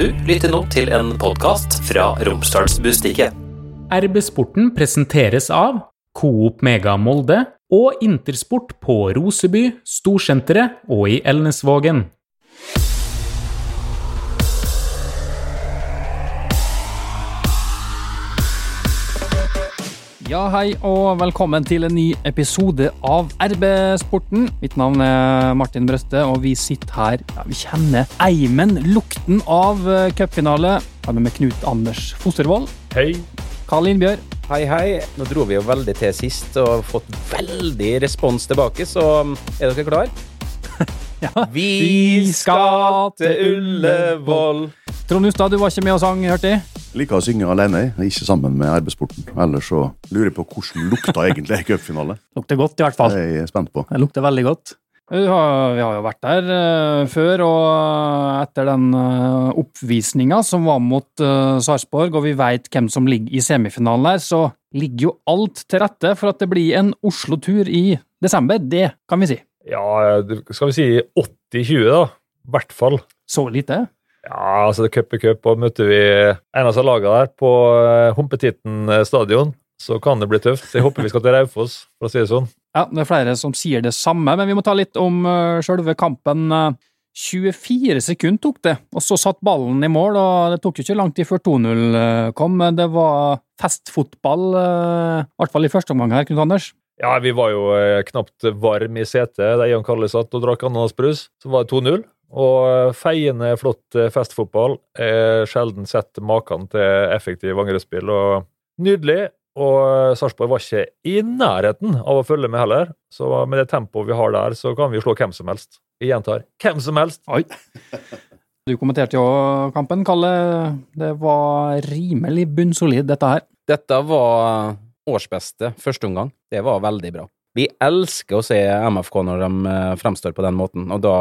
Du lytter nå til en podkast fra Romsdalsbustiket. RB-sporten presenteres av Coop Mega Molde og Intersport på Roseby, Storsenteret og i Elnesvågen. Ja, hei og velkommen til en ny episode av RB-sporten. Mitt navn er Martin Brøste, og vi sitter her ja, Vi kjenner eimen, lukten av eh, cupfinale. Sammen med Knut Anders Fostervoll. Hei. Karl Innbjørg. Hei, hei. Nå dro vi jo veldig til sist og har fått veldig respons tilbake, så um, er dere klar? Ja. Vi skal til Ullevål. Trond Hustad, du var ikke med og sang, hørte jeg? Liker å synge alene, ikke sammen med arbeidssporten. Ellers så lurer jeg på hvordan lukta egentlig er cupfinale. Lukter godt, i hvert fall. Det er jeg spent på. Det lukter veldig godt. Vi har, vi har jo vært der uh, før, og etter den uh, oppvisninga som var mot uh, Sarpsborg, og vi veit hvem som ligger i semifinalen der, så ligger jo alt til rette for at det blir en Oslo-tur i desember. Det kan vi si. Ja, skal vi si 80-20, da. I hvert fall. Så lite. Ja, altså det er cup i cup, og møter vi en av lagene der på eh, Humpetitten stadion, så kan det bli tøft. Jeg håper vi skal til Raufoss, for å si det sånn. Ja, det er flere som sier det samme, men vi må ta litt om uh, sjølve kampen. Uh, 24 sekunder tok det, og så satt ballen i mål, og det tok jo ikke lang tid før 2-0 uh, kom. Det var festfotball, uh, i hvert fall i første omgang her, Knut Anders. Ja, vi var jo eh, knapt varm i setet da Jan Kalle satt og drakk ananasbrus. Så var det 2-0. Og eh, feiende, flott eh, festfotball. Jeg sjelden sett maken til effektiv angrepsspill. og Nydelig. Og eh, Sarpsborg var ikke i nærheten av å følge med heller. Så med det tempoet vi har der, så kan vi slå hvem som helst. Jeg gjentar hvem som helst. Oi. Du kommenterte jo kampen, Kalle. Det var rimelig bunnsolid, dette her. Dette var årsbeste førsteomgang. Det var veldig bra. Vi elsker å se MFK når de eh, fremstår på den måten, og da,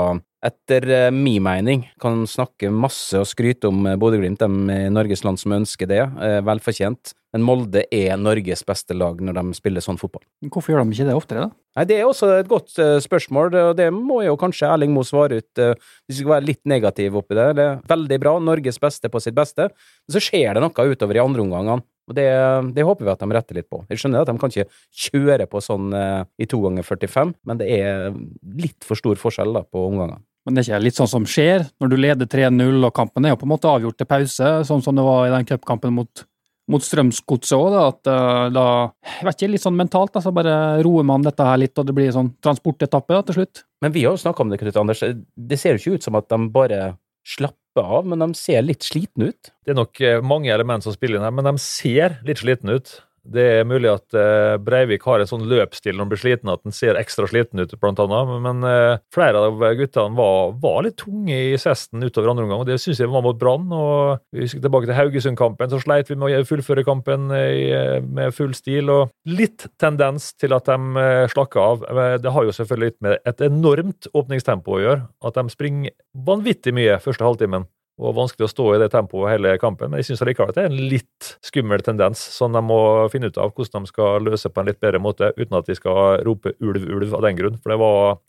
etter eh, min mening, kan snakke masse og skryte om eh, Bodø-Glimt, de i Norges land som ønsker det. Velfortjent. Men Molde er Norges beste lag når de spiller sånn fotball. Hvorfor gjør de ikke det oftere, da? Nei, Det er også et godt spørsmål, og det må jo kanskje Erling Moe svare ut, hvis vi skal være litt negativ oppi det. Det er veldig bra, Norges beste på sitt beste, men så skjer det noe utover i andre omgangene. Og det, det håper vi at de retter litt på. Jeg skjønner at de kan ikke kjøre på sånn eh, i to ganger 45, men det er litt for stor forskjell da, på omgangene. Men det er ikke litt sånn som skjer når du leder 3-0, og kampen er jo på en måte avgjort til pause, sånn som det var i den cupkampen mot, mot Strømsgodset òg. At uh, da Jeg vet ikke, litt sånn mentalt, da, så bare roer man dette her litt, og det blir sånn transportetappe da, til slutt. Men vi har jo snakka om det, Knut Anders. Det ser jo ikke ut som at de bare slapper av, men de ser litt slitne ut. Det er nok eh, mange element som spiller inn her, men de ser litt slitne ut. Det er mulig at eh, Breivik har en sånn løpsstil når han blir sliten, at han ser ekstra sliten ut, blant annet. Men, eh, flere av guttene var, var litt tunge i sesten utover andre omgang, og det syns jeg var mot Brann. Og vi husker tilbake til Haugesund-kampen, så sleit vi med å fullføre kampen eh, med full stil. Og litt tendens til at de slakker av. Det har jo selvfølgelig litt med et enormt åpningstempo å gjøre. At de springer vanvittig mye første halvtimen og vanskelig å stå i det tempoet hele kampen. Men jeg syns likevel det er en litt skummel tendens som de må finne ut av hvordan de skal løse på en litt bedre måte, uten at de skal rope ulv, ulv av den grunn. For det var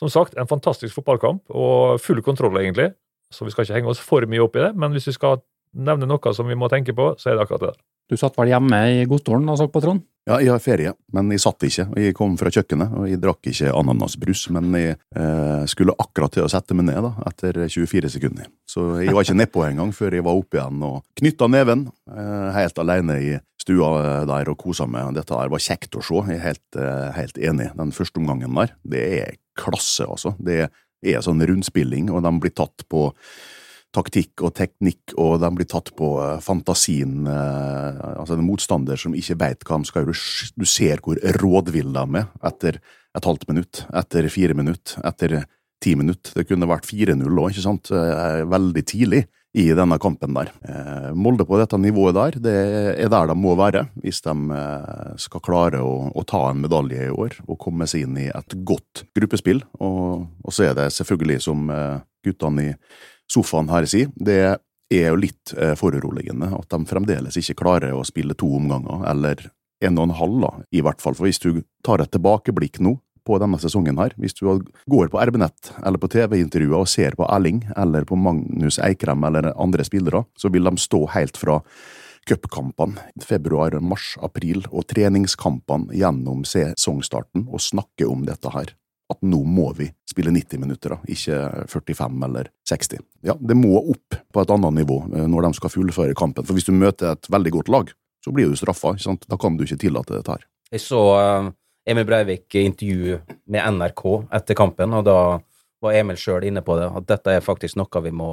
som sagt en fantastisk fotballkamp, og full kontroll, egentlig. Så vi skal ikke henge oss for mye opp i det, men hvis vi skal nevne noe som vi må tenke på, så er det akkurat det der. Du satt vel hjemme i godstolen og så på Trond? Ja, jeg har ferie, men jeg satt ikke. Jeg kom fra kjøkkenet, og jeg drakk ikke ananasbrus. Men jeg eh, skulle akkurat til å sette meg ned da, etter 24 sekunder. Så jeg var ikke nedpå engang før jeg var oppe igjen og knytta neven, eh, helt alene i stua eh, der og kosa meg. Dette der var kjekt å se, jeg er helt, eh, helt enig. Den første omgangen der, det er klasse, altså. Det er sånn rundspilling, og de blir tatt på taktikk og teknikk, og de blir tatt på eh, fantasien. eh, altså En motstander som ikke veit hva de skal gjøre. Du ser hvor rådvill de er etter et halvt minutt, etter fire minutt, etter ti minutt. Det kunne vært 4-0 òg, ikke sant? Eh, Veldig tidlig i denne kampen der. Molde på dette nivået der, det er der de må være hvis de skal klare å, å ta en medalje i år og komme seg inn i et godt gruppespill. Og, og så er det selvfølgelig, som guttene i sofaen her sier, det er jo litt eh, foruroligende at de fremdeles ikke klarer å spille to omganger, eller en og en halv, da, i hvert fall. For hvis du tar et tilbakeblikk nå på denne sesongen her. Hvis du går på RB-nett eller på TV-intervjuer og ser på Erling eller på Magnus Eikrem eller andre spillere, så vil de stå helt fra cupkampene februar, mars, april og treningskampene gjennom sesongstarten og snakke om dette her. At nå må vi spille 90 minutter, da, ikke 45 eller 60. Ja, det må opp på et annet nivå eh, når de skal fullføre kampen. For hvis du møter et veldig godt lag, så blir du straffa. Da kan du ikke tillate dette her. Jeg så uh, Emil Breivik intervju med NRK etter kampen, og da var Emil sjøl inne på det, at dette er faktisk noe vi må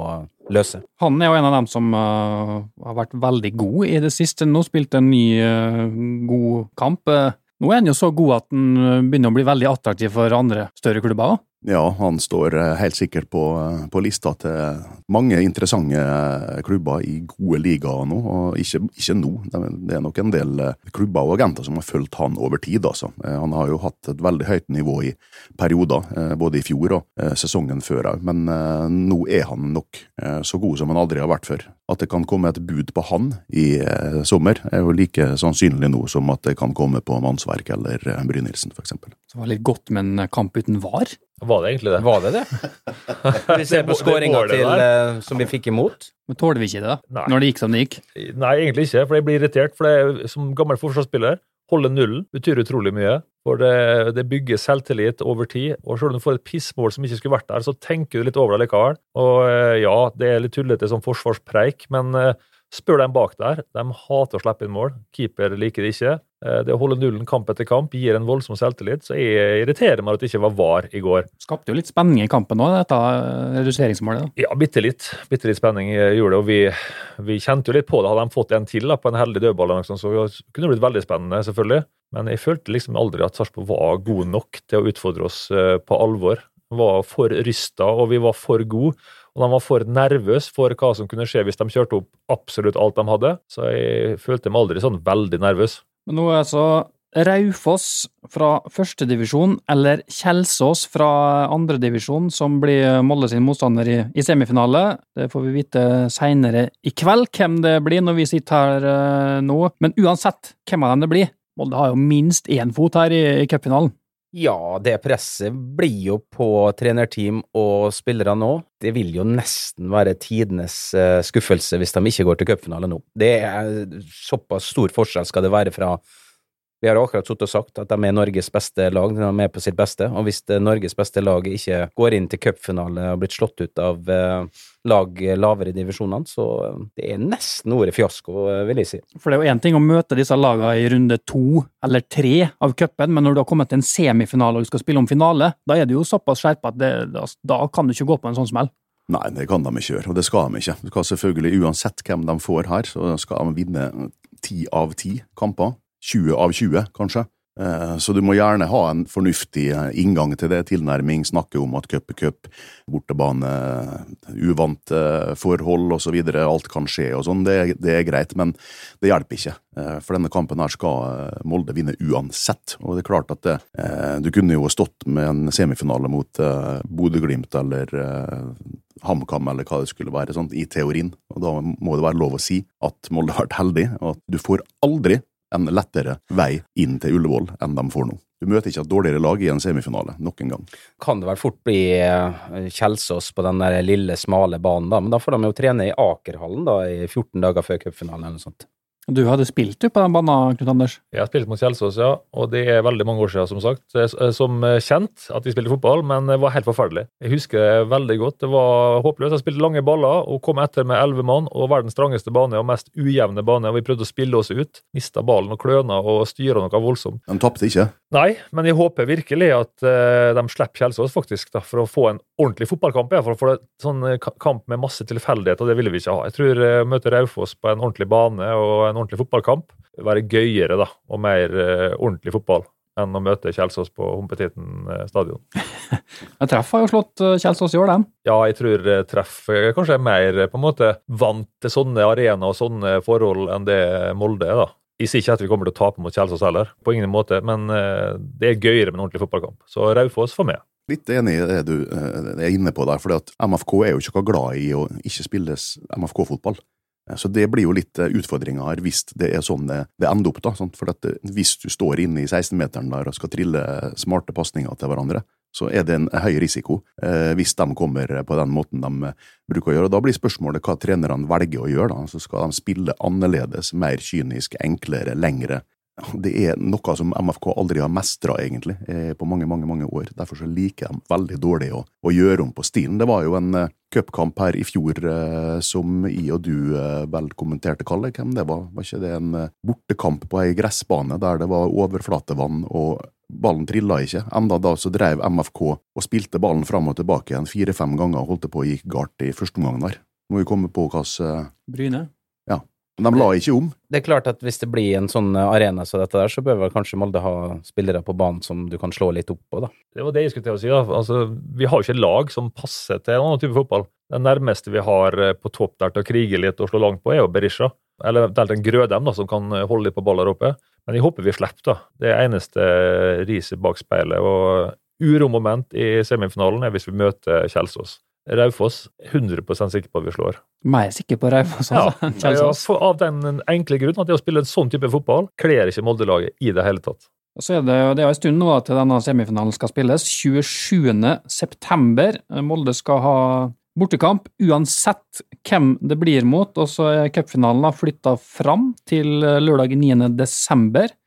løse. Han er jo en av dem som uh, har vært veldig god i det siste. Nå spilte en ny uh, god kamp. Nå er han jo så god at han begynner å bli veldig attraktiv for andre større klubber. Ja, han står eh, helt sikkert på, eh, på, lista til mange interessante eh, klubber i gode ligaer nå, og ikke, ikke, nå. Det er nok en del klubber og agenter som har fulgt han over tid, altså. Han har jo hatt et veldig høyt nivå i perioder, både i fjor og sesongen før òg, men nå er han nok så god som han aldri har vært før. At det kan komme et bud på han i sommer, er jo like sannsynlig nå som at det kan komme på Mannsverk eller Brynildsen, f.eks. Det var litt godt med en kamp uten var? Var det egentlig det? Var det det? Vi ser på skåringa som vi fikk imot. Men tåler vi ikke det, da? Nei. Når det gikk som det gikk? Nei, egentlig ikke, for jeg blir irritert. For det, som gammel forsvarsspiller, holde nullen betyr utrolig mye. For det, det, bygger selvtillit over tid. Og selv om du får et pissmål som ikke skulle vært der, så tenker du litt over det likevel. Og eh, ja, det er litt tullete som forsvarspreik, men uh, Spør dem bak der. De hater å slippe inn mål. Keeper liker det ikke. Eh, det å holde nullen kamp etter kamp gir en voldsom selvtillit, så jeg irriterer meg at det ikke var VAR i går. Skapte jo litt spenning i kampen òg, dette reduseringsmålet? da. Ja, bitte litt. Bitte litt spenning gjorde det. og vi, vi, kjente jo litt på det. Hadde de fått en til da, på en heldig dødball, så kunne det blitt veldig spennende, selvfølgelig. Men jeg følte liksom aldri at Sarpsborg var god nok til å utfordre oss eh, på alvor. Var for rysta, og vi var for gode. Og de var for nervøse for hva som kunne skje hvis de kjørte opp absolutt alt de hadde. Så jeg følte meg aldri sånn veldig nervøs. Men nå er altså Raufoss fra førstedivisjon eller Kjelsås fra andredivisjon som blir Molde sin motstander i, i, semifinale. Det får vi vite seinere i kveld hvem det blir når vi sitter her uh, nå. Men uansett hvem av dem det blir, Molde har jo minst én fot her i, i cupfinalen. Ja, det presset blir jo på trenerteam og spillere nå. Det vil jo nesten være tidenes uh, skuffelse hvis de ikke går til cupfinale nå. Det er såpass stor forskjell skal det være fra vi har akkurat sittet og sagt at de er Norges beste lag, de er på sitt beste. Og hvis Norges beste lag ikke går inn til cupfinale og blitt slått ut av eh, lag lavere i divisjonene, så eh, det er nesten ordet fiasko, eh, vil jeg si. For det er jo én ting å møte disse lagene i runde to eller tre av cupen, men når du har kommet til en semifinale og du skal spille om finale, da er du jo såpass skjerpa at det, da, kan du ikke gå på en sånn smell. Nei, det kan de ikke gjøre, og det skal de ikke. Du skal selvfølgelig, Uansett hvem de får her, så skal de vinne ti av ti kamper. 20 av 20, kanskje. Eh, så du må gjerne ha en fornuftig eh, inngang til det, tilnærming, snakke om at cup er cup, bortebane, uvante forhold osv., alt kan skje og sånn, det, det, er greit, men det hjelper ikke. Eh, for denne kampen her skal Molde vinne uansett, og det er klart at det, du kunne jo stått med en semifinale mot Bodø-Glimt eller HamKam eller hva det skulle være, sånn, i teorien, og da må det være lov å si at Molde har vært heldig, og at du får aldri en lettere vei inn til Ullevål enn de får nå. Du møter ikke et dårligere lag i en semifinale, nok en gang. Kan det vel fort bli eh, Kjelsås på den der lille, smale banen, da, men da får de jo trene i Akerhallen da, i 14 dager før cupfinalen eller noe sånt. Du hadde spilt du på den banen, Knut Anders? Jeg har spilt mot Kjelsås, ja. Og det er veldig mange år siden, som sagt. Som kjent at vi spilte fotball, men det var helt forferdelig. Jeg husker det veldig godt. Det var håpløst. Jeg spilte lange baller og kom etter med elleve mann og verdens strangeste bane og mest ujevne bane. og Vi prøvde å spille oss ut. Mista ballen og kløna og styra noe voldsomt. De tapte ikke? Nei, men jeg håper virkelig at uh, de slipper Kjelsås faktisk da, for å få en ordentlig fotballkamp. Ja, for å få en sånn kamp med masse tilfeldigheter, det ville vi ikke ha. Jeg tror jeg møter Raufoss på en ordentlig bane og en en ordentlig fotballkamp være gøyere da, og mer uh, ordentlig fotball enn å møte Kjelsås på Humpetitten stadion. Men Treff har jo slått uh, Kjelsås i år, dem. Ja, jeg tror Treff kanskje er mer på en måte vant til sånne arenaer og sånne forhold enn det Molde er. da. Jeg sier ikke at vi kommer til å tape mot Kjelsås heller, på ingen måte, men det er gøyere med en ordentlig fotballkamp. Så Raufoss får med. Litt enig i det du er inne på der, for MFK er jo ikke noe glad i å ikke spille MFK-fotball. Så det blir jo litt utfordringer her, hvis det er sånn det, ender opp. da? For at Hvis du står inne i 16-meteren der og skal trille smarte pasninger til hverandre, så er det en høy risiko eh, hvis de kommer på den måten de bruker å gjøre. Og Da blir spørsmålet hva trenerne velger å gjøre. da, så Skal de spille annerledes, mer kynisk, enklere, lengre? Det er noe som MFK aldri har mestra, egentlig, eh, på mange mange, mange år. Derfor så liker de veldig dårlig å, å gjøre om på stilen. Det var jo en uh, cupkamp her i fjor uh, som I og du vel kommenterte, Kalle. Hvem det var? Var ikke det en bortekamp på ei gressbane der det var overflatevann og ballen trilla ikke? Enda da så drev MFK og spilte ballen fram og tilbake igjen fire-fem ganger og holdt på å gikk galt i første omgang der. Må vi komme på hvilken Bryne. Men de la ikke om. Det er klart at hvis det blir en sånn arena som dette der, så bør vel kanskje Molde ha spillere på banen som du kan slå litt opp på, da. Det var det jeg skulle til å si. da. Altså, vi har jo ikke lag som passer til en annen type fotball. Det nærmeste vi har eh, på topp der til å krige litt og slå langt på, er jo Berisha. Eller eventuelt en Grødem da, som kan holde litt på ball der oppe. Men jeg håper vi slipper, da. Det er eneste riset bak speilet. Og uromoment i semifinalen er hvis vi møter Kjelsås. Raufoss 100 sikker på at vi slår. Mer sikker på Raufoss Ja, altså, ja, for, av den enkle grunn at det å spille en sånn type fotball kler ikke Molde-laget i det hele tatt. Og Så er det, det er en stund nå til denne semifinalen skal spilles. 27. september. Molde skal ha bortekamp uansett hvem det blir mot. Og så er cupfinalen flytta fram til lørdag 9.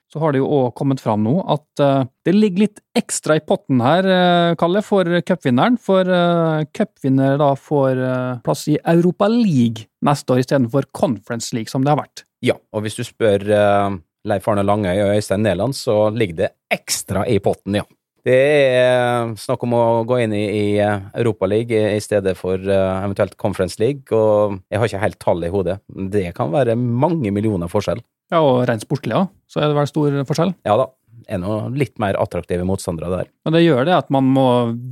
Så har det jo òg kommet fram nå at eh, det ligger litt ekstra i potten her, eh, Kalle, for cupvinneren. For uh, cupvinner da får eh, plass i Europa League neste år istedenfor Conference League, som det har vært. Ja, og hvis du spør eh, Leif Arne Langøy og Øystein Næland, så ligger det ekstra i potten, ja. Det er snakk om å gå inn i, i Europaligaen i stedet for eh, eventuelt Conference League, og jeg har ikke helt tallet i hodet. Det kan være mange millioner forskjell. Ja, og rent sportlig, ja, så er det vel stor forskjell. Ja da, ennå litt mer attraktive motstandere der. Men det gjør det at man må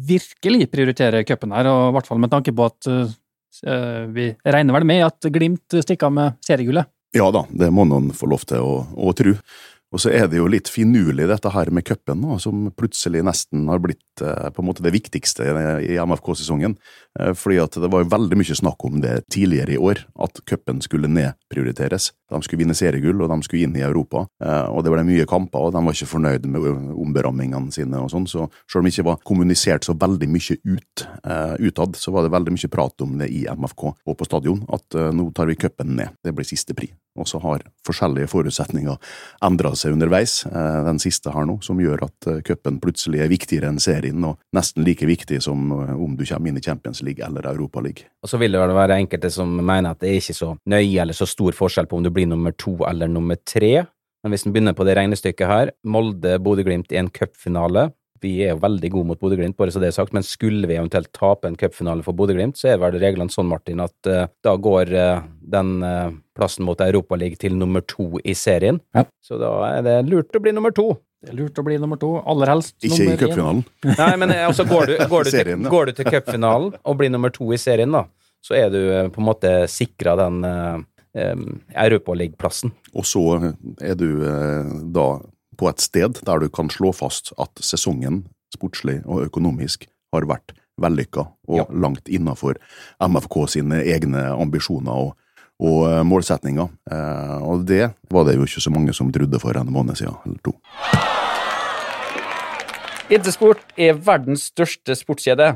virkelig prioritere cupen her, og i hvert fall med tanke på at uh, vi regner vel med at Glimt stikker av med seriegullet. Ja da, det må noen få lov til å, å tro. Og så er det jo litt finurlig dette her med cupen, som plutselig nesten har blitt eh, på en måte det viktigste i MFK-sesongen. Eh, fordi at det var veldig mye snakk om det tidligere i år, at cupen skulle nedprioriteres. De skulle vinne seriegull, og de skulle inn i Europa. Eh, og det ble mye kamper, og de var ikke fornøyd med omberammingene sine og sånn. Så selv om det ikke var kommunisert så veldig mye ut, utad, så var det veldig mye prat om det i MFK og på stadion, at nå tar vi cupen ned. Det blir siste pri. Og så har forskjellige forutsetninger endra seg underveis, eh, den siste her nå, som gjør at eh, cupen plutselig er viktigere enn serien, og nesten like viktig som eh, om du kommer inn i Champions League eller Europa League. Og så vil det vel være enkelte som mener at det er ikke så nøye eller så stor forskjell på om du blir nummer to eller nummer tre. Men hvis en begynner på det regnestykket her, Molde-Bodø-Glimt i en cupfinale. Vi er jo veldig gode mot Bodø-Glimt, bare så det er sagt, men skulle vi eventuelt tape en cupfinale for Bodø-Glimt, så er vel reglene sånn, Martin, at uh, da går uh, den eh, plassen mot Europaligaen til nummer to i serien. Ja. Så da er det lurt å bli nummer to. Det er lurt å bli nummer to, aller helst Ikke i cupfinalen. Nei, men eh, altså går du, går du, Serien, til, går du til cupfinalen og blir nummer to i serien, da, så er du eh, på en måte sikra den uh, Europaligaplassen. Og så er du eh, da på et sted der du kan slå fast at sesongen, sportslig og økonomisk, har vært vellykka og Ja. langt innafor MFK sine egne ambisjoner og, og eh, målsetninger. Eh, og det var det jo ikke så mange som trodde for en måned siden, eller to. Intersport er verdens største sportskjede.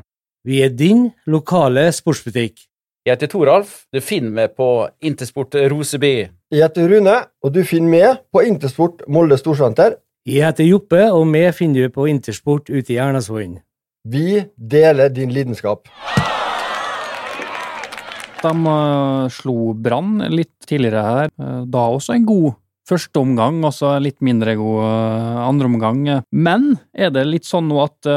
Vi er din lokale sportsbutikk. Jeg heter Toralf. Du finner meg på Intersport Roseby. Jeg heter Rune, og du finner meg på Intersport Molde Storsenter. Jeg heter Joppe, og vi finner du på Intersport ute i Ernasvollen. Vi deler din lidenskap. De eh, slo Brann litt tidligere her. Eh, Da også en god første omgang, og så en litt mindre god eh, andre omgang. Men er det litt sånn nå at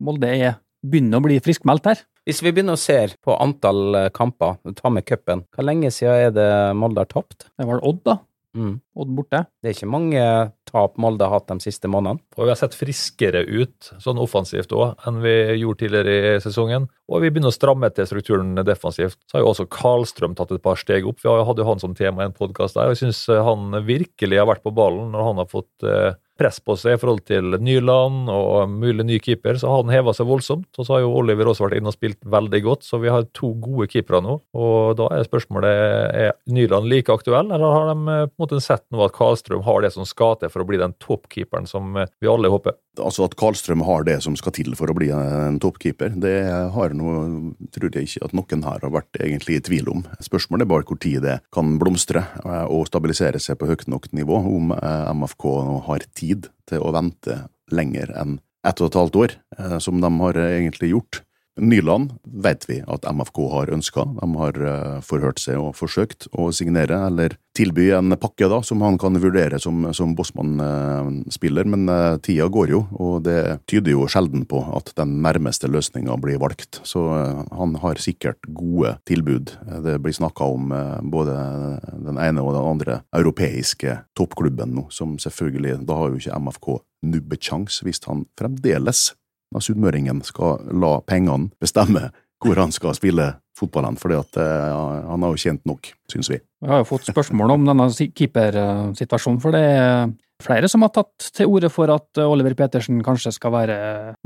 Molde er, begynner å bli friskmeldt her? Hvis vi begynner å se på antall kamper, ta med cupen, hvor lenge siden er det Molde har tapt? Det var Odd, da. Mm. Odd borte. Det er ikke mange tap Molde har hatt de siste månedene. Og vi har sett friskere ut sånn offensivt òg enn vi gjorde tidligere i sesongen. Og vi begynner å stramme til strukturen defensivt. Så har jo også Karlstrøm tatt et par steg opp. Vi hadde jo han som tema i en podkast der, og jeg syns han virkelig har vært på ballen når han har fått eh, press på seg i forhold til Nyland og mulig ny keeper, så har han heva seg voldsomt. Og så har jo Oliver også vært inne og spilt veldig godt, så vi har to gode keepere nå. Og da er spørsmålet er Nyland like aktuell, eller har de eh, på en måte sett nå at Karlstrøm har det som skal til for å bli den toppkeeperen som eh, vi alle håper? Altså At Karlstrøm har det som skal til for å bli en toppkeeper, det har noe, tror jeg ikke at noen her har vært egentlig i tvil om. Spørsmålet er bare hvor tid det kan blomstre eh, og stabilisere seg på høyt nok nivå, om MFK har tid til å vente lenger enn ett og et halvt år, som de har egentlig gjort. Nyland vet vi at MFK har ønska. De har uh, forhørt seg og forsøkt å signere, eller tilby en pakke da, som han kan vurdere som, som Bossmann-spiller, men uh, tida går jo, og det tyder jo sjelden på at den nærmeste løsninga blir valgt. Så han har sikkert gode tilbud. Det blir snakka om både den ene og den andre europeiske toppklubben nå, som selvfølgelig Da har jo ikke MFK nubbekjangs hvis han fremdeles at sunnmøringen skal la pengene bestemme hvor han skal spille fotballen, at uh, han har jo tjent nok, syns vi. Vi har jo fått spørsmål om denne keepersituasjonen, for det er flere som har tatt til orde for at Oliver Petersen kanskje skal være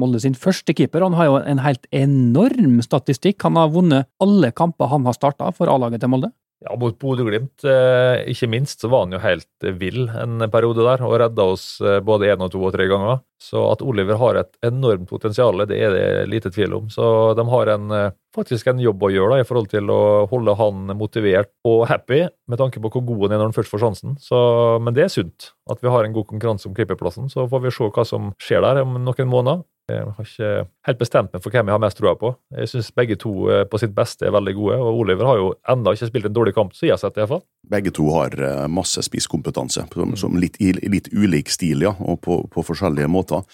Molde sin første keeper. Han har jo en helt enorm statistikk. Han har vunnet alle kamper han har starta for A-laget til Molde. Ja, mot Bodø-Glimt, eh, ikke minst, så var han jo helt vill en periode der, og redda oss eh, både én og to og tre ganger. Så at Oliver har et enormt potensial, det er det lite tvil om. Så de har en, eh, faktisk en jobb å gjøre da, i forhold til å holde han motivert og happy, med tanke på hvor god han er når han først får sjansen. Så, men det er sunt at vi har en god konkurranse om keeperplassen. Så får vi se hva som skjer der om noen måneder. Jeg har ikke helt bestemt meg for hvem jeg har mest troa på. Jeg syns begge to eh, på sitt beste er veldig gode, og Oliver har jo enda ikke spilt en dårlig kamp, så jeg har sett det iallfall. Begge to har eh, masse spisskompetanse, som, som litt, i litt ulik stil, ja, og på, på, forskjellige måter.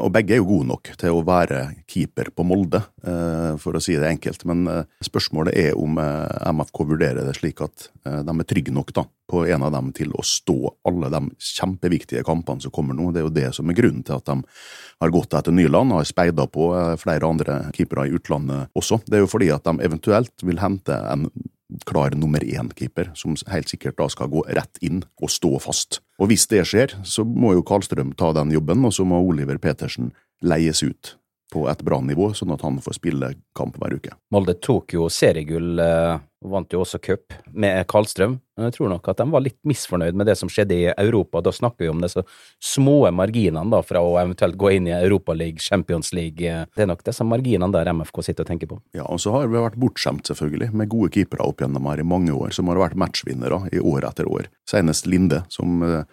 Og begge er jo gode nok til å være keeper på Molde, eh, for å si det enkelt. Men spørsmålet er om MFK vurderer det slik at de er trygge nok da, på en av dem til å stå alle de kjempeviktige kampene som kommer nå. Det er jo det som er grunnen til at de har gått etter Nyland har speida på eh, flere andre keepere i utlandet også. Det er jo fordi at de eventuelt vil hente en klar nummer én-keeper, som helt sikkert da skal gå rett inn og stå fast. Og hvis det skjer, så må jo Karlstrøm ta den jobben, og så må Oliver Petersen leies ut på et bra nivå, sånn at han får spille kamp hver uke. Molde tok jo seriegull eh, og vant jo også cup med Karlstrøm. Jeg tror nok at de var litt misfornøyd med det som skjedde i Europa. Da snakker vi om disse små marginene da, fra å eventuelt gå inn i Europaligaen, Champions League. Det er nok disse marginene der MFK sitter og tenker på. Ja, og så har vi vært bortskjemt, selvfølgelig, med gode keepere opp gjennom her i mange år, som har vært matchvinnere i år etter år. Senest Linde, som eh,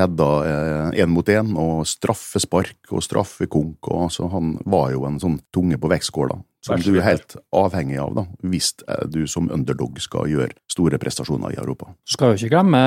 redda én eh, mot én, og straffespark og straffekonk. og altså, Han var jo en sånn tunge på vektskåla som du er helt avhengig av da, hvis eh, du som underdog skal gjøre store prestasjoner i Europa. Skal jo ikke glemme,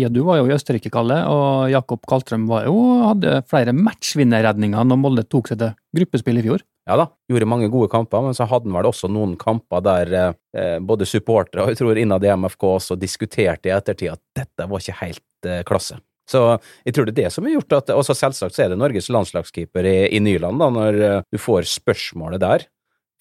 ja, du var jo i Østerrike, Kalle, og Jakob Kaltrøm var jo, hadde flere matchvinnerredninger når Molde tok seg til gruppespill i fjor. Ja da, gjorde mange gode kamper, men så hadde han vel også noen kamper der eh, både supportere og jeg tror innad i MFK også diskuterte i ettertid at dette var ikke helt eh, klasse. Så jeg tror det er det som har gjort at Og Selvsagt så er det Norges landslagskeeper i, i Nyland, da, når uh, du får spørsmålet der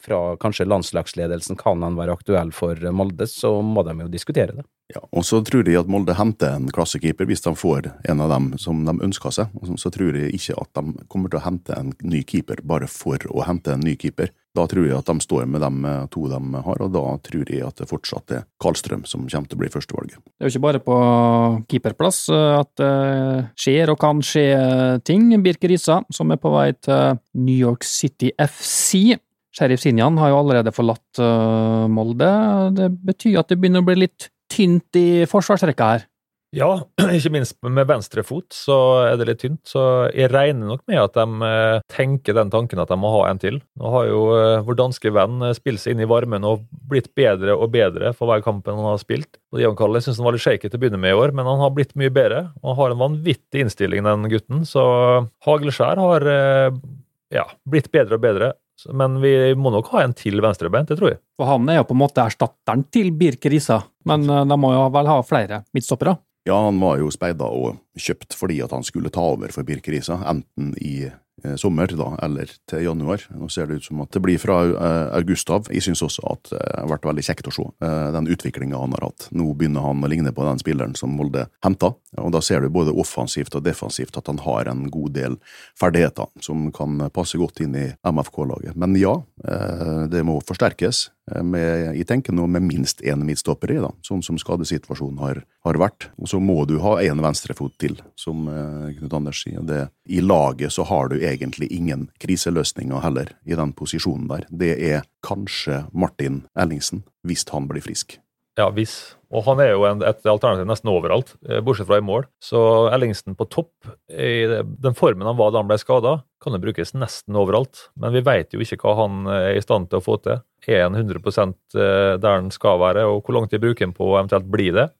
fra kanskje landslagsledelsen kan han være aktuell for Molde, så må de jo diskutere det. Ja, og så tror de at Molde henter en klassekeeper hvis de får en av dem som de ønsker seg. Og så tror de ikke at de kommer til å hente en ny keeper bare for å hente en ny keeper. Da tror jeg at de står med de to de har, og da tror jeg at det fortsatt er Karlstrøm som kommer til å bli førstevalget. Det er jo ikke bare på keeperplass at det skjer og kan skje ting. Birke Risa, som er på vei til New York City FC, Sheriff Sinjan har jo allerede forlatt uh, Molde. Det betyr at det begynner å bli litt tynt i forsvarsrekka her. Ja, ikke minst med venstre fot så er det litt tynt. Så jeg regner nok med at de uh, tenker den tanken at de må ha en til. Nå har jo uh, vår danske venn spilt seg inn i varmen og blitt bedre og bedre for hver kamp han har spilt. Og Dion Kalle syns han var litt shaky til å begynne med i år, men han har blitt mye bedre. Og har en vanvittig innstilling, den gutten. Så Hagleskjær har ja, blitt bedre og bedre. Men vi må nok ha en til venstrebeint, det tror jeg. For han er jo på en måte erstatteren til Birk Risa, men eh, de må jo vel ha flere midtstoppere? Ja, han var jo speida og kjøpt fordi at han skulle ta over for Birk Risa, enten i sommer, da, eller til januar. Nå ser det ut som at det blir fra eh, august av. Jeg syns også at det har vært veldig kjekt å se eh, den utviklinga han har hatt. Nå begynner han å ligne på den spilleren som Molde henta, og da ser du både offensivt og defensivt at han har en god del ferdigheter som kan passe godt inn i MFK-laget. Men ja, eh, det må forsterkes. Eh, Med, jeg tenker nå med minst én i, da, sånn som skadesituasjonen har, har vært. Og så må du ha en venstrefot til, som eh, Knut Anders sier. Det, I laget så har du egentlig ingen kriseløsninger heller, i den posisjonen der. Det er kanskje Martin Ellingsen, hvis han blir frisk. Ja, hvis. Og han er jo en, et alternativ nesten overalt, eh, bortsett fra i mål. Så Ellingsen på topp, i den formen han var da han ble skada, kan jo brukes nesten overalt. Men vi vet jo ikke hva han eh, er i stand til å få til. Er han 100 eh, der han skal være, og hvor lang tid bruker han på å eventuelt bli det?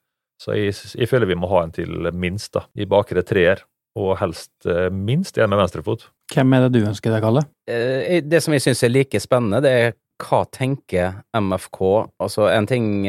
Så jeg, jeg føler vi må ha en til minst, da, i bakre treer. Og helst minst en med venstrefot. Hvem er det du ønsker deg, Kalle? Eh, Det som jeg syns er like spennende, det er hva tenker MFK? Altså, en ting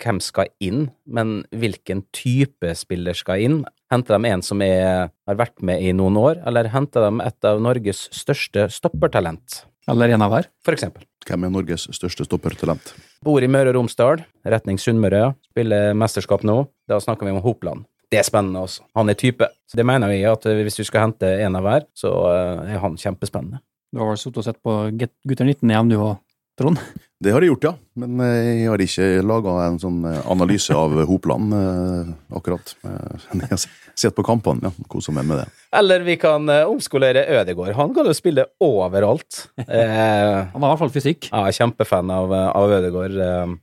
hvem skal inn, men hvilken type spiller skal inn? Henter de en som er, har vært med i noen år, eller henter de et av Norges største stoppertalent, Eller en av hver? for eksempel? Hvem er Norges største stoppertalent? Bor i Møre og Romsdal, retning Sunnmøre, spiller mesterskap nå. Da snakker vi om Hopland. Det er spennende også. Han er type. Så det mener vi at hvis du skal hente en av hver, så eh, er han kjempespennende. Du har vel sittet og sett på Gutter 19-EM, du og Trond? Det har jeg gjort, ja. Men eh, jeg har ikke laga en sånn eh, analyse av Hopland, eh, akkurat. Men Jeg har sett på kampene, ja. Koser meg med det. Eller vi kan omskolere Ødegård. Han kan jo spille overalt. Eh, Han har i hvert fall fysikk. Ja, jeg er kjempefan av, av Ødegaard. eh,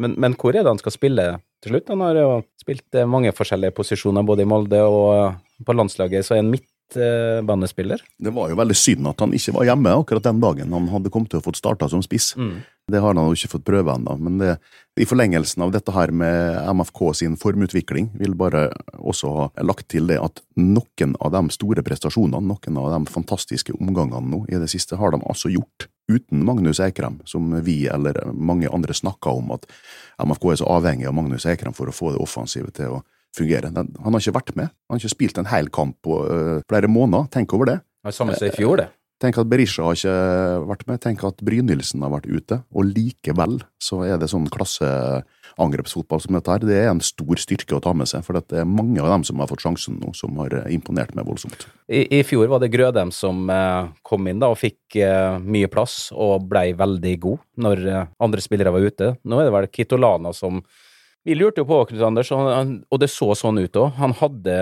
Men, men hvor er det han skal spille til slutt? Han har jo spilt mange forskjellige posisjoner, både i Molde og på landslaget, så er han midtbanespiller. Det var jo veldig synd at han ikke var hjemme akkurat den dagen han hadde kommet til å fått starta som spiss. Mm. Det har han jo ikke fått prøve ennå, men det, i forlengelsen av dette her med MFK sin formutvikling, vil bare også ha lagt til det at noen av de store prestasjonene, noen av de fantastiske omgangene nå i det siste, har de altså gjort uten Magnus Eikrem, som vi eller mange andre snakka om at MFK er så avhengig av Magnus Eikrem for å få det offensive til å fungere. Den, han har ikke vært med. Han har ikke spilt en hel kamp på uh, flere måneder. Tenk over det. Det var samme som i fjor, det. Tenk at Berisha har ikke vært med, tenk at Brynildsen har vært ute, og likevel så er det sånn klasseangrepsfotball som dette her. Det er en stor styrke å ta med seg, for det er mange av dem som har fått sjansen nå, som har eh, imponert meg voldsomt. I, I fjor var det Grødem som eh, kom inn da og fikk eh, mye plass og blei veldig god når eh, andre spillere var ute. Nå er det vel Kitolana som Vi lurte jo på Knut Anders, og, det så sånn ut òg. Han hadde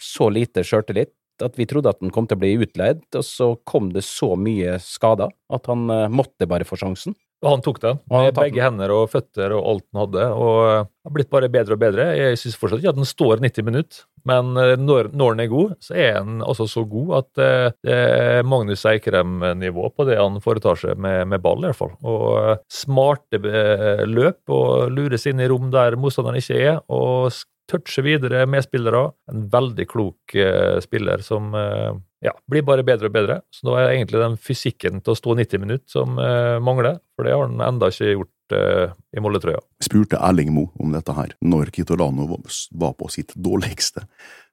så lite sjøltillit at vi trodde at han kom til å bli utleid, og så kom det så mye skader at han eh, måtte bare få sjansen. Og han tok den med begge hender og føtter og alt han hadde. Og eh, har blitt bare bedre og bedre. Jeg syns fortsatt ikke at han står 90 minutter, men eh, når, når han er god, så er han altså så god at eh, det er Magnus Eikrem-nivå på det han foretar seg med, med ball, i hvert fall. Og smarte løp og lures inn i rom der motstanderen ikke er, og s- touche videre med spillere. En veldig klok eh, spiller som eh, ja, blir bare bedre og bedre. Så da er egentlig den fysikken til å stå 90 minutter som eh, mangler, for det har han enda ikke gjort i Molde-trøya. Jeg spurte Erling Moe om dette her, når Kitolano var på sitt dårligste.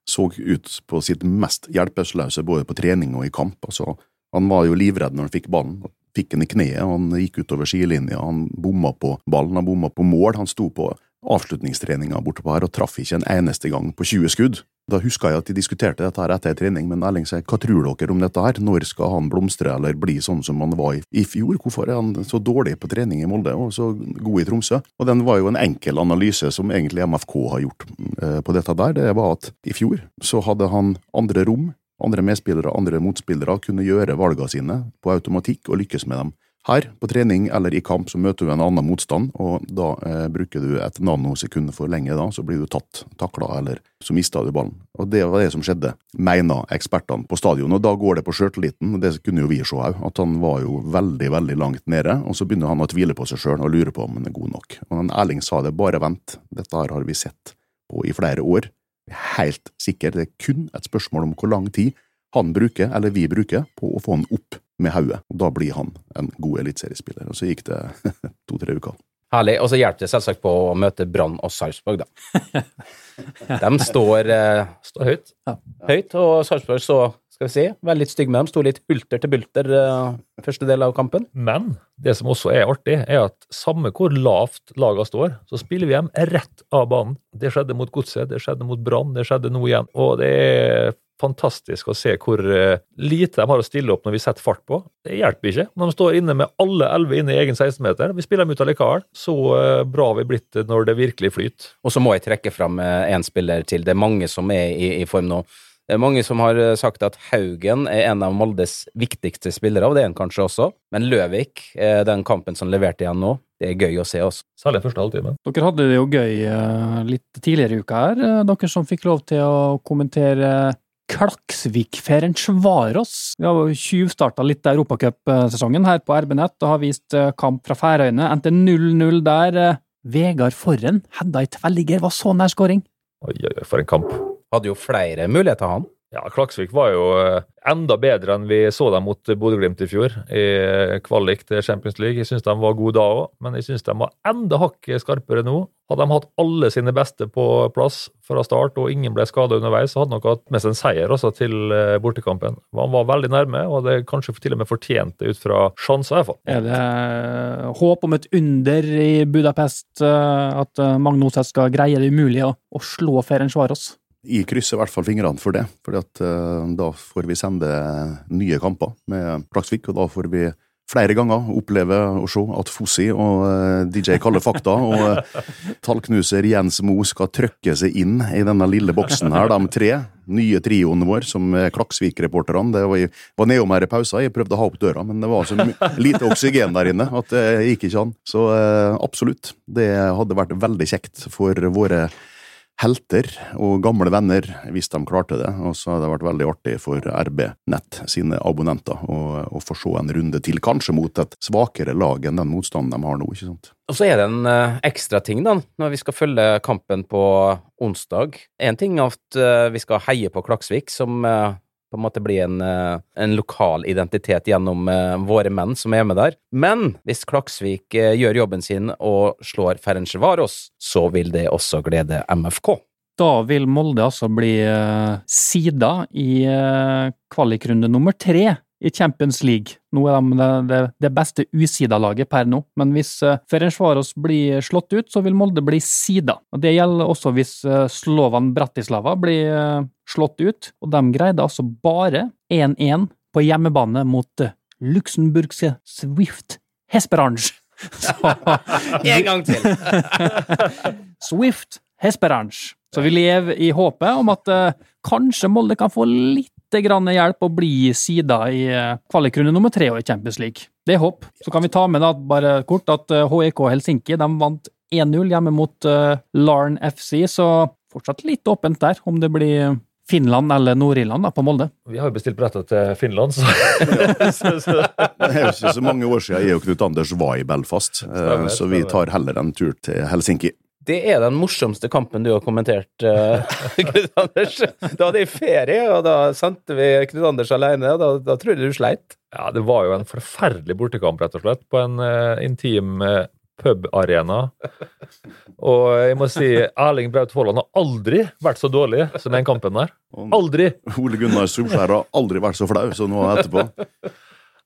Så ut på sitt mest hjelpeløse både på trening og i kamp. Altså, han var jo livredd når han fikk ballen. Fikk den i kneet, han gikk utover sidelinja, han bomma på ballen, han bomma på mål. Han sto på avslutningstreninga borte på her og traff ikke en eneste gang på 20 skudd. Da huska jeg at de diskuterte dette her etter trening, men Erling sier hva tror dere om dette her, når skal han blomstre eller bli sånn som han var i, fjor, hvorfor er han så dårlig på trening i Molde og så god i Tromsø? Og den var jo en enkel analyse som egentlig MFK har gjort eh, på dette der, det var at i fjor så hadde han andre rom, andre medspillere, andre motspillere kunne gjøre valgene sine på automatikk og lykkes med dem. Her, på trening eller i kamp, så møter du en annen motstand, og da eh, bruker du et nanosekund for lenge, da, så blir du tatt, takla, eller så mister du ballen. Og det var det som skjedde, mener ekspertene på stadion, og da går det på sjøltilliten, det kunne jo vi se òg, at han var jo veldig, veldig langt nede, og så begynner han å tvile på seg sjøl og lure på om han er god nok. Og den Erling sa det, bare vent, dette her har vi sett på i flere år. Helt sikker, det er kun et spørsmål om hvor lang tid han bruker, eller vi bruker, på å få han opp med hodet. Og Da blir han en god eliteseriespiller. Og så gikk det to-tre uker. Herlig. Og så hjelper det selvsagt på å møte Brann og Sarpsborg, da. De står eh, Står høyt. høyt, og Sarpsborg så skal vi si. Være litt stygg med dem. Sto litt hulter til bulter eh, første del av kampen. Men det som også er artig, er at samme hvor lavt lagene står, så spiller vi dem rett av banen. Det skjedde mot Godset, det skjedde mot Brann, det skjedde nå igjen. Og det er fantastisk å se hvor eh, lite de har å stille opp når vi setter fart på. Det hjelper ikke når de står inne med alle elleve inne i egen 16-meter. Vi spiller dem ut allikevel. Så eh, bra har vi blitt når det virkelig flyter. Og så må jeg trekke fram én spiller til. Det er mange som er i, i form nå. Det er mange som har eh, sagt at Haugen er en av Moldes viktigste spillere, og det er han kanskje også. Men Løvik, eh, den kampen som leverte igjen nå, det er gøy å se også. Særlig første halvtime. Dere hadde det jo gøy eh, litt tidligere i uka her, eh, dere som fikk lov til å kommentere Klaksvik Ferencvaros. Vi har tjuvstarta litt europacupsesongen her på RB-nett og har vist eh, kamp fra Færøyene. Endte 0-0 der. Eh, Vegard Forren hedda i tverrligger, var så nær skåring. Oi, oi, for en kamp. Hadde jo flere muligheter, han. Ja, Klaksvik var jo eh, enda bedre enn vi så dem mot Bodø-Glimt i fjor i eh, kvalik til Champions League. Jeg syns de var gode da òg, men jeg syns de var enda hakket skarpere nå. Hadde de hatt alle sine beste på plass fra start og ingen ble skada underveis, så hadde de nok hatt med seg en seier også til eh, bortekampen. Han var veldig nærme, og hadde kanskje til og med fortjent det ut fra sjanser, i hvert fall. Er det håp om et under i Budapest, at Magnus skal greie det umulige å slå Ferencvaros? Jeg krysser i hvert fall fingrene for det, for da får vi sende nye kamper med Klaksvik, og da får vi flere ganger oppleve å se at Fossi og eh, DJ Kalle Fakta og eh, tallknuser Jens Mo skal trøkke seg inn i denne lille boksen her, de tre nye trioen vår som er Klaksvik-reporterne. Det var, var nedom her i pausen, jeg prøvde å ha opp døra, men det var så lite oksygen der inne at det gikk ikke an. Så eh, absolutt, det hadde vært veldig kjekt for våre helter og gamle venner hvis de klarte det. Og så hadde det vært veldig artig for RB Nett sine abonnenter å, få se en runde til, kanskje mot et svakere lag enn den motstanden de har nå. ikke sant? Og så er det en uh, ekstra ting, da, når vi skal følge kampen på onsdag. Én ting er at uh, vi skal heie på Klaksvik, som uh, på en måte bli en, en lokal identitet gjennom våre menn som er med der. Men hvis Klaksvik gjør jobben sin og slår Ferencvaros, så vil det også glede MFK. Da vil Molde altså bli sida i kvalikrunde nummer tre i Champions League. Nå er de det, det, beste usida-laget per nå, men hvis uh, Ferencvaros blir slått ut, så vil Molde bli sida. Og Det gjelder også hvis uh, Slovan Bratislava blir uh, slått ut, og de greide altså bare 1-1 på hjemmebane mot uh, luxemburgske Swift Hesperange. En gang til! Swift Hesperange. Så vi lever i håpet om at kanskje Molde kan få litt grann hjelp å bli sida i uh, kvalikrunde nummer tre i Champions League. Det er håp. Så kan vi ta med da bare kort at HEK Helsinki de vant 1-0 hjemme mot uh, Larn FC, så fortsatt litt åpent der om det blir Finland eller Nord-Irland på Molde. Vi har jo bestilt billetter til Finland, så, så, så. Det er jo ikke så mange år siden jeg og Knut Anders var i Belfast, Stemmer, så vi tar heller en tur til Helsinki. Det er den morsomste kampen du har kommentert, uh, Knut Anders. Da hadde jeg ferie, og da sendte vi Knut Anders alene, og da, da tror jeg du sleit. Ja, det var jo en forferdelig bortekamp, rett og slett, på en uh, intim uh, pubarena. Og jeg må si Erling Braut Haaland har aldri vært så dårlig som den kampen der. Aldri! Ole Gunnar Solskjær har aldri vært så flau som nå etterpå.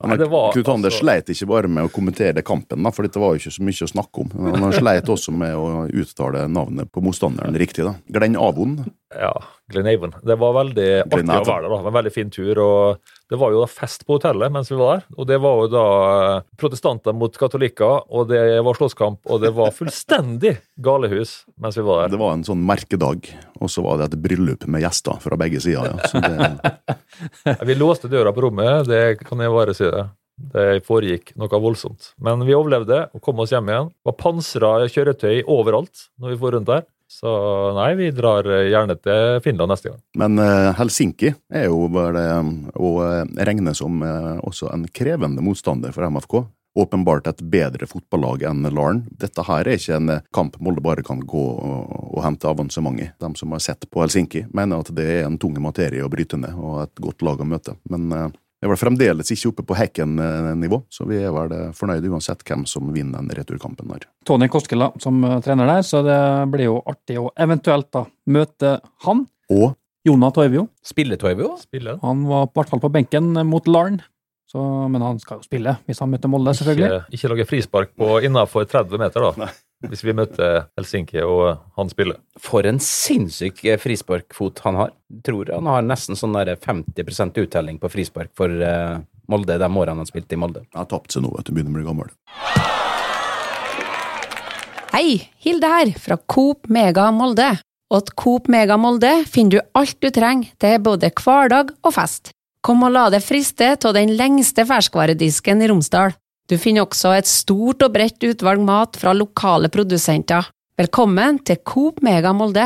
Han, Nei, var Knut Anders altså- sleit ikke bare med å kommentere kampen, da, for det var jo ikke så mye å snakke om. Men han sleit også med å uttale navnet på motstanderen riktig. da. Glenn Avon. Ja, Glenavon. Det var veldig artig å være der. da. En veldig fin tur. og Det var jo da fest på hotellet mens vi var der. Og det var jo da eh, protestanter mot katolikker, og det var slåsskamp, og det var fullstendig galehus mens vi var der. Det var en sånn merkedag, og så var det et bryllup med gjester fra begge sider. Ja. Så det, Vi låste døra på rommet, det kan jeg bare si det. Det foregikk noe voldsomt. Men vi overlevde og kom oss hjem igjen. Det var pansra kjøretøy overalt når vi for rundt der. Så nei, vi drar gjerne til Finland neste gang. men eh, Helsinki er jo bare å eh, regne som eh, også en krevende motstander for MFK. Åpenbart et bedre fotballag enn Larn. Dette her er ikke en eh, kamp Molde bare kan gå og, og hente avansement i. De som har sett på Helsinki, mener at det er en tung materie å bryte ned, og et godt lag å møte. Men eh, vi er vel fremdeles ikke oppe på Hekken-nivå, så vi er vel fornøyde uansett hvem som vinner den returkampen der. Tony Koskela som eh, trener der, så det blir jo artig å eventuelt da møte han. Og Jona Toivio. Spiller Toivio? Spiller. Han var i hvert fall på benken mot Larn. Så, men han skal jo spille, hvis han møter Molde, selvfølgelig. Ikke, ikke lage frispark på innafor 30 meter, da. Hvis vi møter Helsinki og han spiller. For en sinnssyk eh, frisparkfot han har. Tror han har nesten sånn der 50% uttelling på frispark for eh, Molde de årene han spilte i Molde. Han har tapt seg nå, vet du. Begynner å bli gammel. Hei, Hilde her, fra Coop Mega Molde. Og Coop Mega Molde finner du alt du trenger til både hverdag og fest. Kom og la deg friste av den lengste ferskvaredisken i Romsdal. Du finner også et stort og bredt utvalg mat fra lokale produsenter. Velkommen til Coop Mega Molde.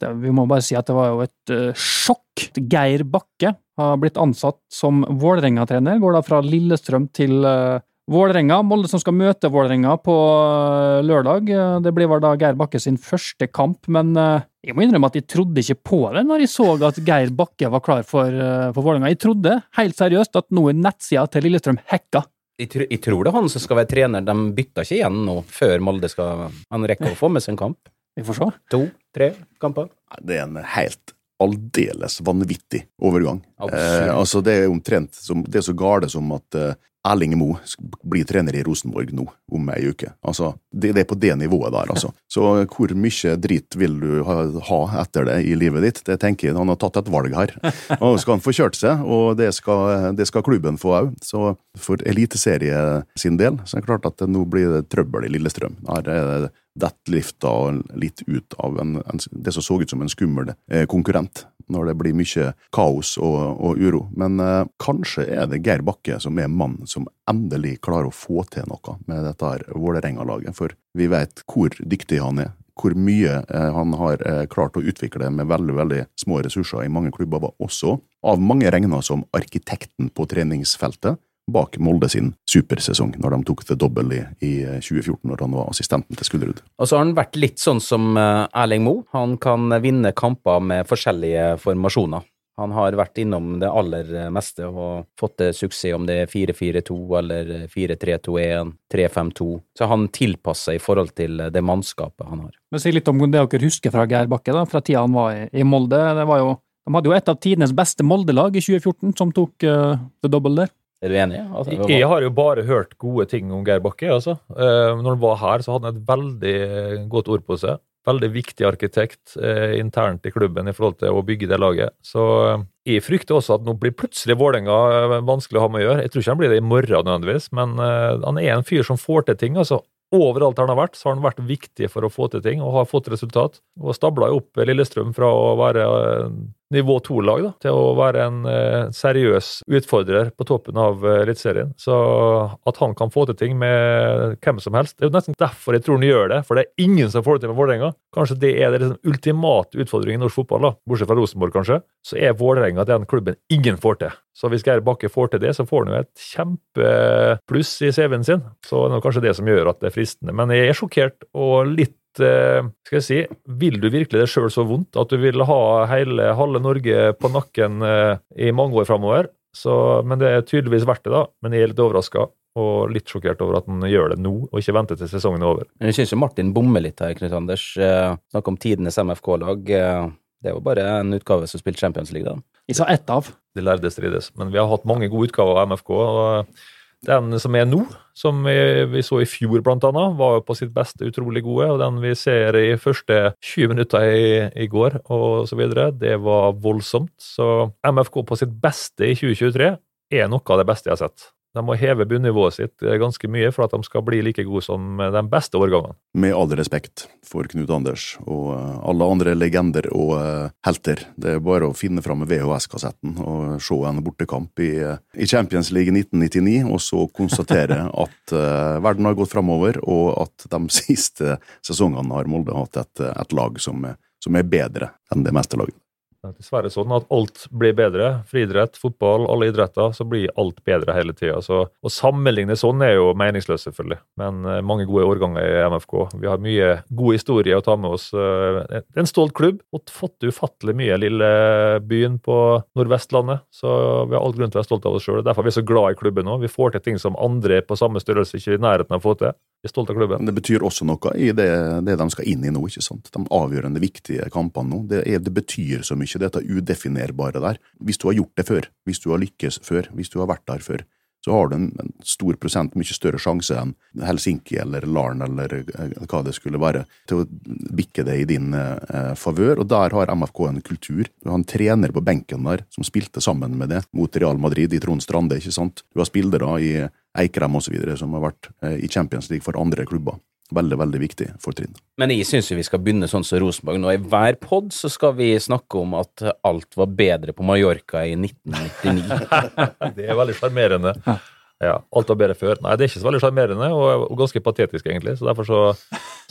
Vi må bare si at det var jo et uh, sjokk. Geir Bakke har blitt ansatt som Vålerenga-trener. Går da fra Lillestrøm til uh, Vålerenga. Molde som skal møte Vålerenga på eh, lørdag. Eh, Det blir vel da Geir Bakke sin første kamp, men eh, jeg må innrømme at jeg trodde ikke på det når jeg så at Geir Bakke var klar for, for Vålerenga. Jeg trodde helt seriøst at nå er nettsida til Lillestrøm hacka. Jeg, tr jeg tror det er han som skal være trener. De bytter ikke igjen nå, før Molde skal Han rekker å få med seg en kamp. Vi får se. To, tre kamper. Det er en helt aldeles vanvittig overgang. Eh, altså Det er omtrent som, det er så gale som at eh, Erling Moe blir trener i Rosenborg nå, om ei uke. Altså, det, det er på det nivået der, altså. Så hvor mye drit vil du ha, ha etter det i livet ditt? Det tenker jeg Han har tatt et valg her. Og skal han få kjørt seg, og det skal, det skal klubben få òg. Så for Eliteserie sin del så er det klart at det nå blir det trøbbel i Lillestrøm. Her er det detter lifta litt ut av en, en, det som så ut som en skummel eh, konkurrent, når det blir mye kaos og, og uro. Men eh, kanskje er det Geir Bakke som er mannen som endelig klarer å få til noe med dette her Vålerenga-laget, for vi vet hvor dyktig han er. Hvor mye eh, han har eh, klart å utvikle med veldig veldig små ressurser i mange klubber, var også av mange regna som arkitekten på treningsfeltet bak Molde sin supersesong, når de tok det double i, i 2014, når han var assistenten til Skullerud. Og så har han vært litt sånn som eh, Erling Moe. Han kan vinne kamper med forskjellige formasjoner. Han har vært innom det aller meste og fått til suksess, om det er 4-4-2 eller 4-3-2-1, 3-5-2. Så han tilpasser i forhold til det mannskapet han har. Men Si litt om det dere husker fra Geir Bakke, da, fra tida han var i, i Molde. Det var jo, de hadde jo et av tidenes beste Molde-lag i 2014, som tok uh, the double der. Er du enig? Altså, var- Jeg har jo bare hørt gode ting om Geir Bakke. altså. Eh, Når han var her, så hadde han et veldig eh, godt ord på seg. Veldig viktig arkitekt eh, internt i klubben i forhold til å bygge det laget. Så jeg frykter også at nå blir plutselig Vålerenga vanskelig å ha med å gjøre. Jeg tror ikke han blir det i morgen nødvendigvis, men han er en fyr som får til ting. altså. Overalt han har vært, så har han vært viktig for å få til ting, og har fått resultat. Og stabla jo opp Lillestrøm fra å være nivå to-lag til å være en eh, seriøs utfordrer på toppen av eh, Eliteserien. Så at han kan få til ting med hvem som helst, det er jo nesten derfor jeg tror han gjør det. For det er ingen som får det til med Vålerenga. Kanskje det er den liksom ultimate utfordringen i norsk fotball, da, bortsett fra Rosenborg, kanskje. Så er Vålerenga den klubben ingen får til. Så hvis Geir Bakke får til det, så får han jo et kjempepluss i CV-en sin. Så det er kanskje det som gjør at det er fristende. Men jeg er sjokkert og litt eh, skal jeg si, Vil du virkelig det sjøl så vondt at du vil ha hele halve Norge på nakken eh, i mange år framover? Men det er tydeligvis verdt det, da. Men jeg er litt overraska og litt sjokkert over at han gjør det nå, og ikke venter til sesongen er over. Men jeg syns Martin bommer litt her, Knut Anders. Eh, Snakk om tidenes MFK-lag. Eh, Det er jo bare en utgave som spilte Champions League, da. Jeg sa ett av. De lærde strides. Men vi har hatt mange gode utgaver av MFK. og Den som er nå, som vi, så i fjor blant annet, var jo på sitt beste utrolig gode. Og den vi ser i første 20 minutter i, i går og så videre, det var voldsomt. Så MFK på sitt beste i 2023 er noe av det beste jeg har sett. De må heve bunnivået sitt eh, ganske mye for at de skal bli like gode som de beste årgangene. Med all respekt for Knut Anders og eh, alle andre legender og eh, helter. Det er bare å finne fram VHS-kassetten og se en bortekamp i, eh, Champions League 1999, og så konstatere at eh, verden har gått framover, og at de siste sesongene har Molde hatt et, et lag som, som er bedre enn det meste laget. Er dessverre sånn at alt blir bedre. Friidrett, fotball, alle idretter, så blir alt bedre hele tida. Å sammenligne sånn er jo meningsløst, selvfølgelig. Men eh, mange gode årganger i MFK. Vi har mye god historie å ta med oss. Eh, Det er en stolt klubb. Og fått ufattelig mye lille byen på Nordvestlandet. Så vi har all grunn til å være stolte av oss sjøl. Derfor er vi så glad i klubben nå. Vi får til ting som andre på samme størrelse ikke i nærheten av å få til. Vi er stolte av klubben. Det betyr også noe i det, det de skal inn i nå. ikke sant? De avgjørende, viktige kampene nå. Det, er, det betyr så mye, dette udefinerbare der. Hvis du har gjort det før, hvis du har lykkes før, hvis du har vært der før, så har du en, en stor prosent, mye større sjanse enn Helsinki eller Larn eller eh, hva det skulle være, til å bikke det i din eh, favør. Og der har MFK en kultur. Du har en trener på benken der som spilte sammen med det mot Real Madrid i Trond Strande, ikke sant. Du har spillere i Eikrem osv. som har vært eh, i Champions League for andre klubber. Veldig, veldig viktig fortrinn. Men jeg syns vi skal begynne sånn som Rosenborg nå. I hver pod så skal vi snakke om at alt var bedre på Mallorca i 1999. Det er veldig sjarmerende. Ja, alt var bedre før. Nei, det er ikke så veldig sjarmerende, og, og ganske patetisk, egentlig. Så derfor så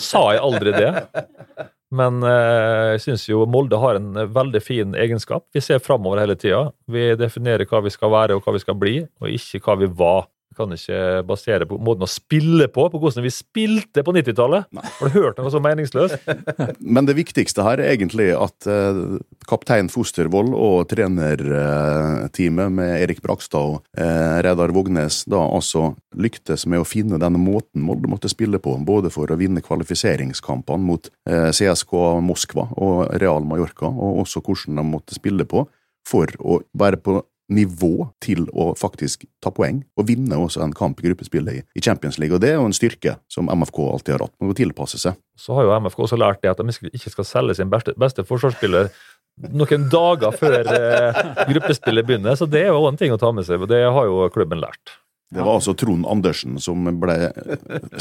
sa jeg aldri det. Men eh, jeg syns jo Molde har en veldig fin egenskap. Vi ser framover hele tida. Vi definerer hva vi skal være og hva vi skal bli, og ikke hva vi var. Kan ikke basere på måten å spille på, på hvordan vi spilte på 90-tallet. Har du hørt noe så meningsløst? Men det viktigste her er egentlig at eh, kaptein Fostervoll og trenerteamet med Erik Brakstad og eh, Reidar Vågnes da altså lyktes med å finne denne måten Molde måtte spille på, både for å vinne kvalifiseringskampene mot eh, CSK Moskva og Real Mallorca, og også hvordan de måtte spille på for å være på nivå til å faktisk ta poeng og vinne også en kamp i gruppespillet i, Champions League. Og det er jo en styrke som MFK alltid har hatt. Man må tilpasse seg. Så har jo MFK også lært det at de ikke skal selge sin beste, beste forsvarsspiller noen dager før eh, gruppespillet begynner, så det er jo en ting å ta med seg. og Det har jo klubben lært. Det var altså Trond Andersen som ble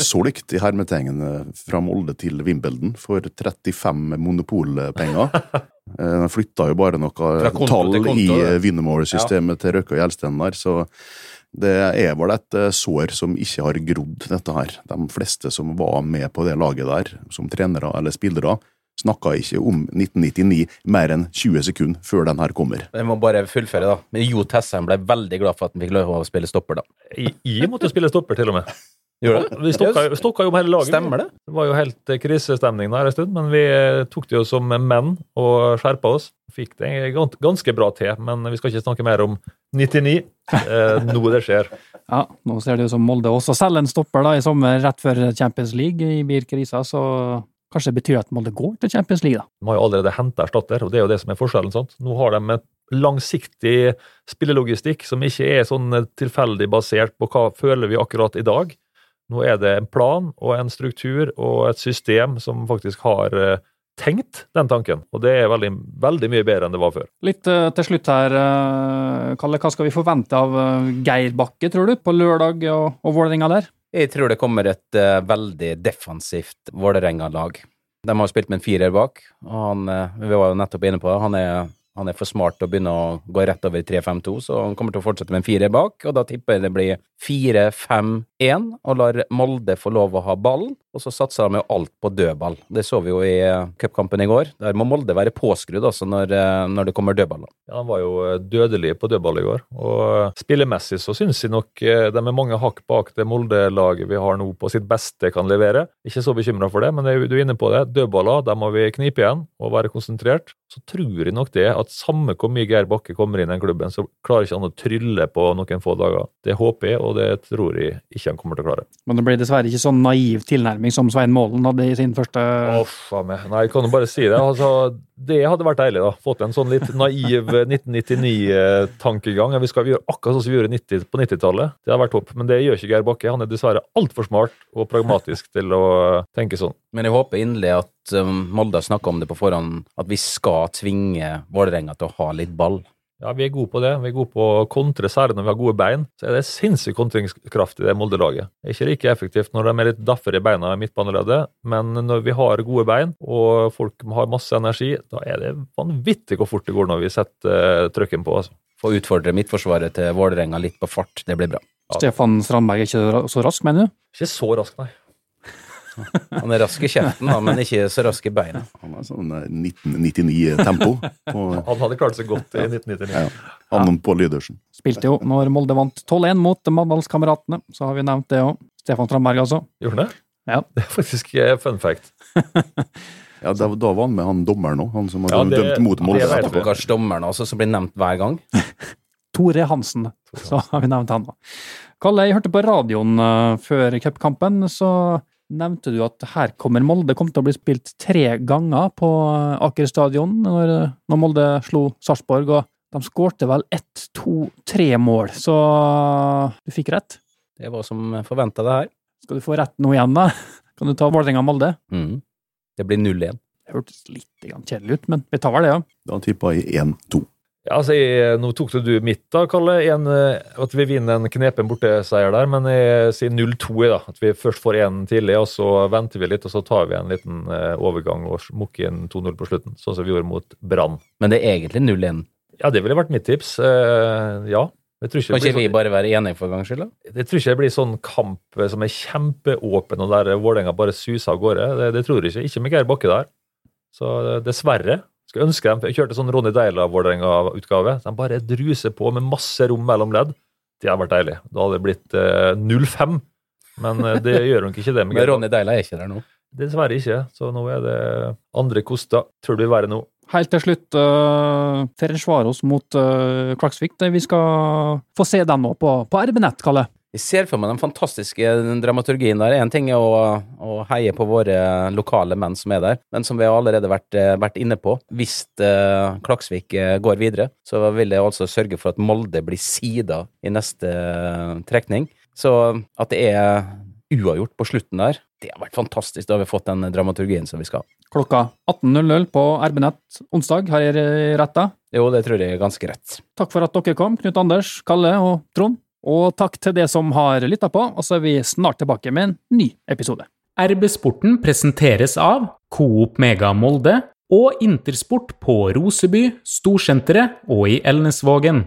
solgt i hermetegn fra Molde til Wimbledon for 35 monopolpenger. Eh, Han flytta jo bare noe tall konto, i det. Winnemore-systemet til Røkke og Gjelsten der, så det er vel et eh, sår som ikke har grodd, dette her. De fleste som var med på det laget der, som trenere eller spillere, snakka ikke om 1999 mer enn 20 sekunder før den her kommer. Jeg må bare fullføre, da. Men Jo Tessheim ble veldig glad for at han fikk lov å spille stopper, da. I jeg måtte spille stopper, til og med. Gjorde det? Vi stokka, stokka jo om hele laget. Stemmer det? Det var jo helt eh, krisestemning der en stund, men vi eh, tok det jo som menn og skjerpa oss. Fikk det ganske bra til, men vi skal ikke snakke mer om 99. Eh, nå det skjer. Ja, nå ser det ut som Molde også selger en stopper da i sommer, rett før Champions League i BIR-krisa, så kanskje det betyr at Molde går til Champions League, da. De har jo allerede henta erstatter, og det er jo det som er forskjellen. sant? Nå har de et langsiktig spillelogistikk som ikke er sånn eh, tilfeldig basert på hva føler vi akkurat i dag. Nå er det en plan og en struktur og et system som faktisk har eh, tenkt den tanken, og det er veldig, veldig mye bedre enn det var før. Litt eh, til slutt her, eh, Kalle, hva skal vi forvente av Geir Bakke, tror du, på lørdag og, og Vålerenga der? Jeg tror det kommer et veldig defensivt Vålerenga-lag. De har spilt med en firer bak, og han, vi var jo nettopp inne på det, han er, han er for smart til å begynne å gå rett over i 3-5-2, så han kommer til å fortsette med en firer bak, og da tipper jeg det blir 4-5-1, og lar Molde få lov å ha ballen, og så satser de jo alt på dødball. Det så vi jo i eh, cupkampen i går. Der må Molde være påskrudd også når, eh, når det kommer dødballer. Ja, Han var jo eh, dødelig på dødball i går. og Spillemessig så syns jeg nok de er mange hakk bak det Molde-laget vi har nå på sitt beste kan levere. Ikke så bekymra for det, men du er inne på det. Dødballer, der må vi knipe igjen og være konsentrert. Så tror jeg nok det at samme hvor mye Geir Bakke kommer inn i den klubben, så klarer ikke han å trylle på noen få dager. Det håper jeg, og det tror jeg ikke han kommer til å klare. Men det blir dessverre ikke sånn naiv tilnærming som Svein Målen hadde i sin første Uff faen meg. Nei, jeg kan jo bare si det. Altså, det hadde vært deilig, da. Fått en sånn litt naiv 1999-tankegang. Vi skal gjøre akkurat sånn som vi gjorde 90, på 90-tallet. Det hadde vært topp. Men det gjør ikke Geir Bakke. Han er dessverre altfor smart og pragmatisk til å tenke sånn. Men jeg håper inderlig at um, Molde har snakka om det på forhånd, at vi skal tvinge Vålerenga til å ha litt ball. Ja, vi er gode på det. Vi er gode på å kontre, særlig når vi har gode bein. Så er det sinnssyk kontringskraft i det Molde-laget. Er ikke like effektivt når de er litt daffere i beina i midtbaneleddet, men når vi har gode bein og folk har masse energi, da er det vanvittig hvor fort det går når vi setter uh, trøkken på. Altså. Få utfordre midtforsvaret til Vålerenga litt på fart, det blir bra. Stefan Strandberg er ikke så rask, mener du? Ikke så rask, nei. Han er rask i kjeften, da, men ikke så rask i beina. Han er sånn eh, 1999-tempo. Han hadde klart seg godt i 1999. ja, han på Lydersen. Spilte jo når Molde vant 12-1 mot Mandalskameratene, så har vi nevnt det òg. Stefan Strandberg, altså. Gjorde han det? Ja. Det er faktisk eh, fun fact. Ja, da, da var han med han dommeren òg, han som har Ja, det- dømt mot Molde. Ja. Stakkars dommeren også, som blir nevnt hver gang. Tore Hansen, så har vi nevnt han. da. Kalle, jeg hørte på radioen eh, før cupkampen, så nevnte du at her kommer Molde kom til å bli spilt tre ganger på eh, Aker stadion når, når Molde slo Sarpsborg, og de skårte vel ett, to, tre mål, så du fikk rett. Det var som forventa, det her. Skal du få rett nå igjen, da? Kan du ta Vålerenga-Molde? Mm. Det blir 0-1. Det hørtes litt kjedelig ut, men vi tar vel det, ja. Da tippa jeg 1-2. Altså, jeg, Nå tok du mitt, da, Kalle. En, eh, at vi vinner en knepen borteseier der. Men jeg sier 0-2. da. At vi først får én tidlig, og så venter vi litt, og så tar vi en liten eh, overgang og mukker inn 2-0 på slutten. Sånn som vi gjorde mot Brann. Men det er egentlig 0-1. Ja, det ville vært mitt tips. Eh, ja. Jeg tror ikke Kan ikke vi sånn- bare være enige for gangs skyld, da? Jeg tror ikke det blir sånn kamp eh, som er kjempeåpen, og der Vålerenga bare suser av gårde. Det, det tror jeg ikke. Ikke med Geir Bakke der. Så dessverre. Skulle ønske dem, Jeg kjørte sånn Ronny Deila-Vålerenga-utgave. De bare druser på med masse rom mellom ledd. Det hadde vært deilig. Da hadde det blitt eh, 0-5. Men eh, det gjør nok ikke det. med Men Ronny Deila er ikke der nå. Dessverre ikke. Så nå er det andre koster. Tror det vil være nå. Helt til slutt, uh, Ferencvaros mot uh, Klaksvik. Vi skal få se den nå på, på RB-nett, Kalle. Jeg ser for meg den fantastiske dramaturgien der. En ting er å, å heie på våre lokale menn som er der, men som vi har allerede vært, eh, vært inne på, hvis eh, Klaksvik eh, går videre, så vil det altså sørge for at Molde blir sida i neste eh, trekning. Så at det er uavgjort på slutten der, det har vært fantastisk. Da har vi fått den dramaturgien som vi skal. ha. Klokka 18.00 på RB-nett onsdag, har jeg rett da? Jo, det tror jeg er ganske rett. Takk for at dere kom, Knut Anders, Kalle og Trond. Og takk til det som har lytta på, og så er vi snart tilbake med en ny episode. RB Sporten presenteres av Coop Mega Molde og Intersport på Roseby, Storsenteret og i Elnesvågen.